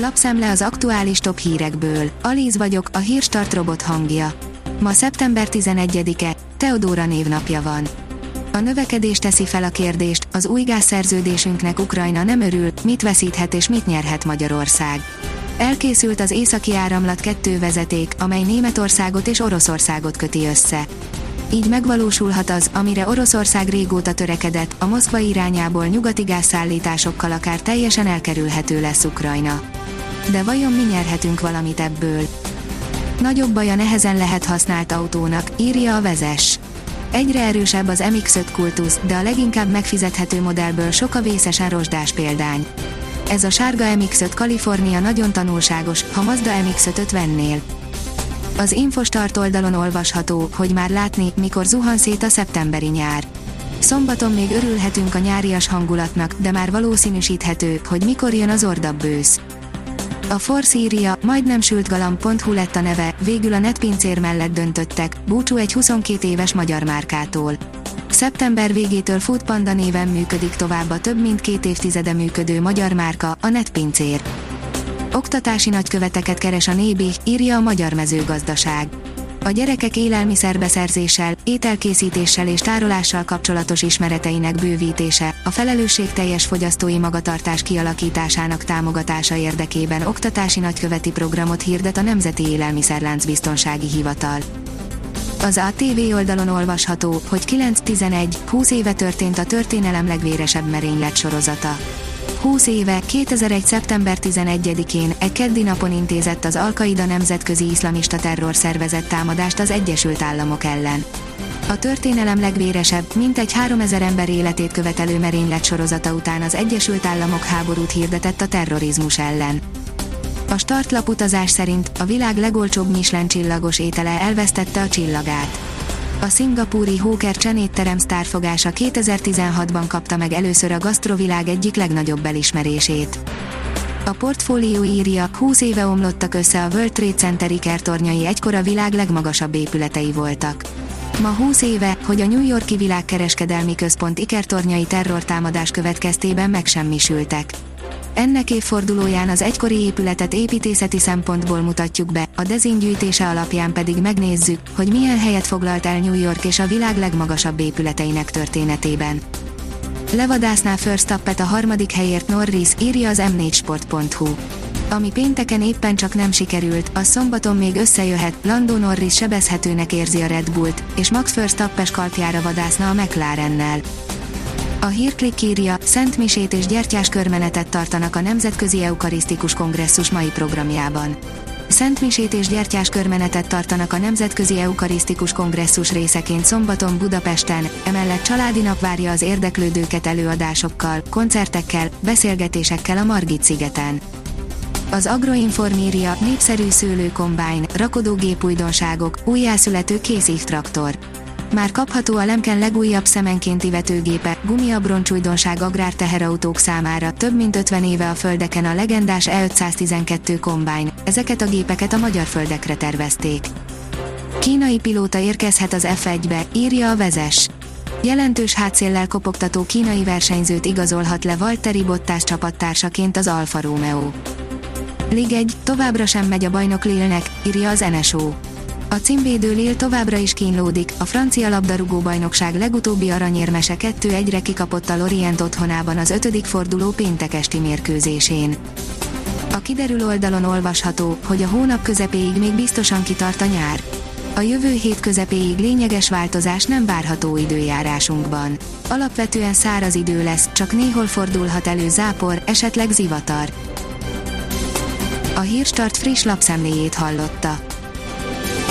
Lapszemle az aktuális top hírekből. Alíz vagyok, a hírstart robot hangja. Ma szeptember 11-e, Teodóra névnapja van. A növekedés teszi fel a kérdést, az új gázszerződésünknek Ukrajna nem örül, mit veszíthet és mit nyerhet Magyarország. Elkészült az északi áramlat 2 vezeték, amely Németországot és Oroszországot köti össze. Így megvalósulhat az, amire Oroszország régóta törekedett, a Moszkva irányából nyugati gázszállításokkal akár teljesen elkerülhető lesz Ukrajna. De vajon mi nyerhetünk valamit ebből? Nagyobb baj a nehezen lehet használt autónak, írja a vezes. Egyre erősebb az MX-5 kultusz, de a leginkább megfizethető modellből sok a vészesen rozsdás példány. Ez a sárga MX-5 Kalifornia nagyon tanulságos, ha Mazda MX-5-öt vennél. Az Infostart oldalon olvasható, hogy már látni, mikor zuhan szét a szeptemberi nyár. Szombaton még örülhetünk a nyárias hangulatnak, de már valószínűsíthető, hogy mikor jön az ordabb bősz. A Force írja, majdnem sült galamb.hu lett a neve, végül a netpincér mellett döntöttek, búcsú egy 22 éves magyar márkától. Szeptember végétől Food Panda néven működik tovább a több mint két évtizede működő magyar márka, a netpincér. Oktatási nagyköveteket keres a Nébi, írja a Magyar Mezőgazdaság. A gyerekek élelmiszerbeszerzéssel, ételkészítéssel és tárolással kapcsolatos ismereteinek bővítése, a felelősségteljes fogyasztói magatartás kialakításának támogatása érdekében oktatási nagyköveti programot hirdet a Nemzeti Élelmiszerlánc Biztonsági Hivatal. Az ATV oldalon olvasható, hogy 9-11-20 éve történt a történelem legvéresebb merénylet sorozata. 20 éve, 2001. szeptember 11-én, egy keddi napon intézett az Al-Qaida nemzetközi iszlamista terrorszervezet támadást az Egyesült Államok ellen. A történelem legvéresebb, mintegy 3000 ember életét követelő merénylet sorozata után az Egyesült Államok háborút hirdetett a terrorizmus ellen. A startlap utazás szerint a világ legolcsóbb Michelin csillagos étele elvesztette a csillagát. A szingapúri Hóker csenétterem sztárfogása 2016-ban kapta meg először a gasztrovilág egyik legnagyobb elismerését. A portfólió írja, 20 éve omlottak össze a World Trade Center ikertornyai egykor a világ legmagasabb épületei voltak. Ma 20 éve, hogy a New Yorki világkereskedelmi központ ikertornyai terrortámadás következtében megsemmisültek. Ennek évfordulóján az egykori épületet építészeti szempontból mutatjuk be, a dezingyűjtése alapján pedig megnézzük, hogy milyen helyet foglalt el New York és a világ legmagasabb épületeinek történetében. Levadászná First a harmadik helyért Norris, írja az m4sport.hu. Ami pénteken éppen csak nem sikerült, a szombaton még összejöhet, Lando Norris sebezhetőnek érzi a Red Bullt, és Max Verstappen kalpjára vadászna a McLarennel. A hírklik írja, Szent Misét és gyertyás körmenetet tartanak a Nemzetközi Eukarisztikus Kongresszus mai programjában. Szent Misét és gyertyás körmenetet tartanak a Nemzetközi Eukarisztikus Kongresszus részeként szombaton Budapesten, emellett családi nap várja az érdeklődőket előadásokkal, koncertekkel, beszélgetésekkel a Margit szigeten. Az Agroinform írja, népszerű szőlőkombány, rakodógép újdonságok, újjászülető készív traktor már kapható a Lemken legújabb szemenkénti vetőgépe, gumiabroncsújdonság agrárteherautók számára, több mint 50 éve a földeken a legendás E512 kombány, ezeket a gépeket a magyar földekre tervezték. Kínai pilóta érkezhet az F1-be, írja a vezes. Jelentős hátszéllel kopogtató kínai versenyzőt igazolhat le Valtteri Bottas csapattársaként az Alfa Romeo. Lig 1, továbbra sem megy a bajnok Lilnek, írja az NSO. A címvédő Lille továbbra is kínlódik, a francia labdarúgó bajnokság legutóbbi aranyérmese 2-1-re kikapott a Lorient otthonában az ötödik forduló péntek esti mérkőzésén. A kiderül oldalon olvasható, hogy a hónap közepéig még biztosan kitart a nyár. A jövő hét közepéig lényeges változás nem várható időjárásunkban. Alapvetően száraz idő lesz, csak néhol fordulhat elő zápor, esetleg zivatar. A Hírstart friss lapszemléjét hallotta.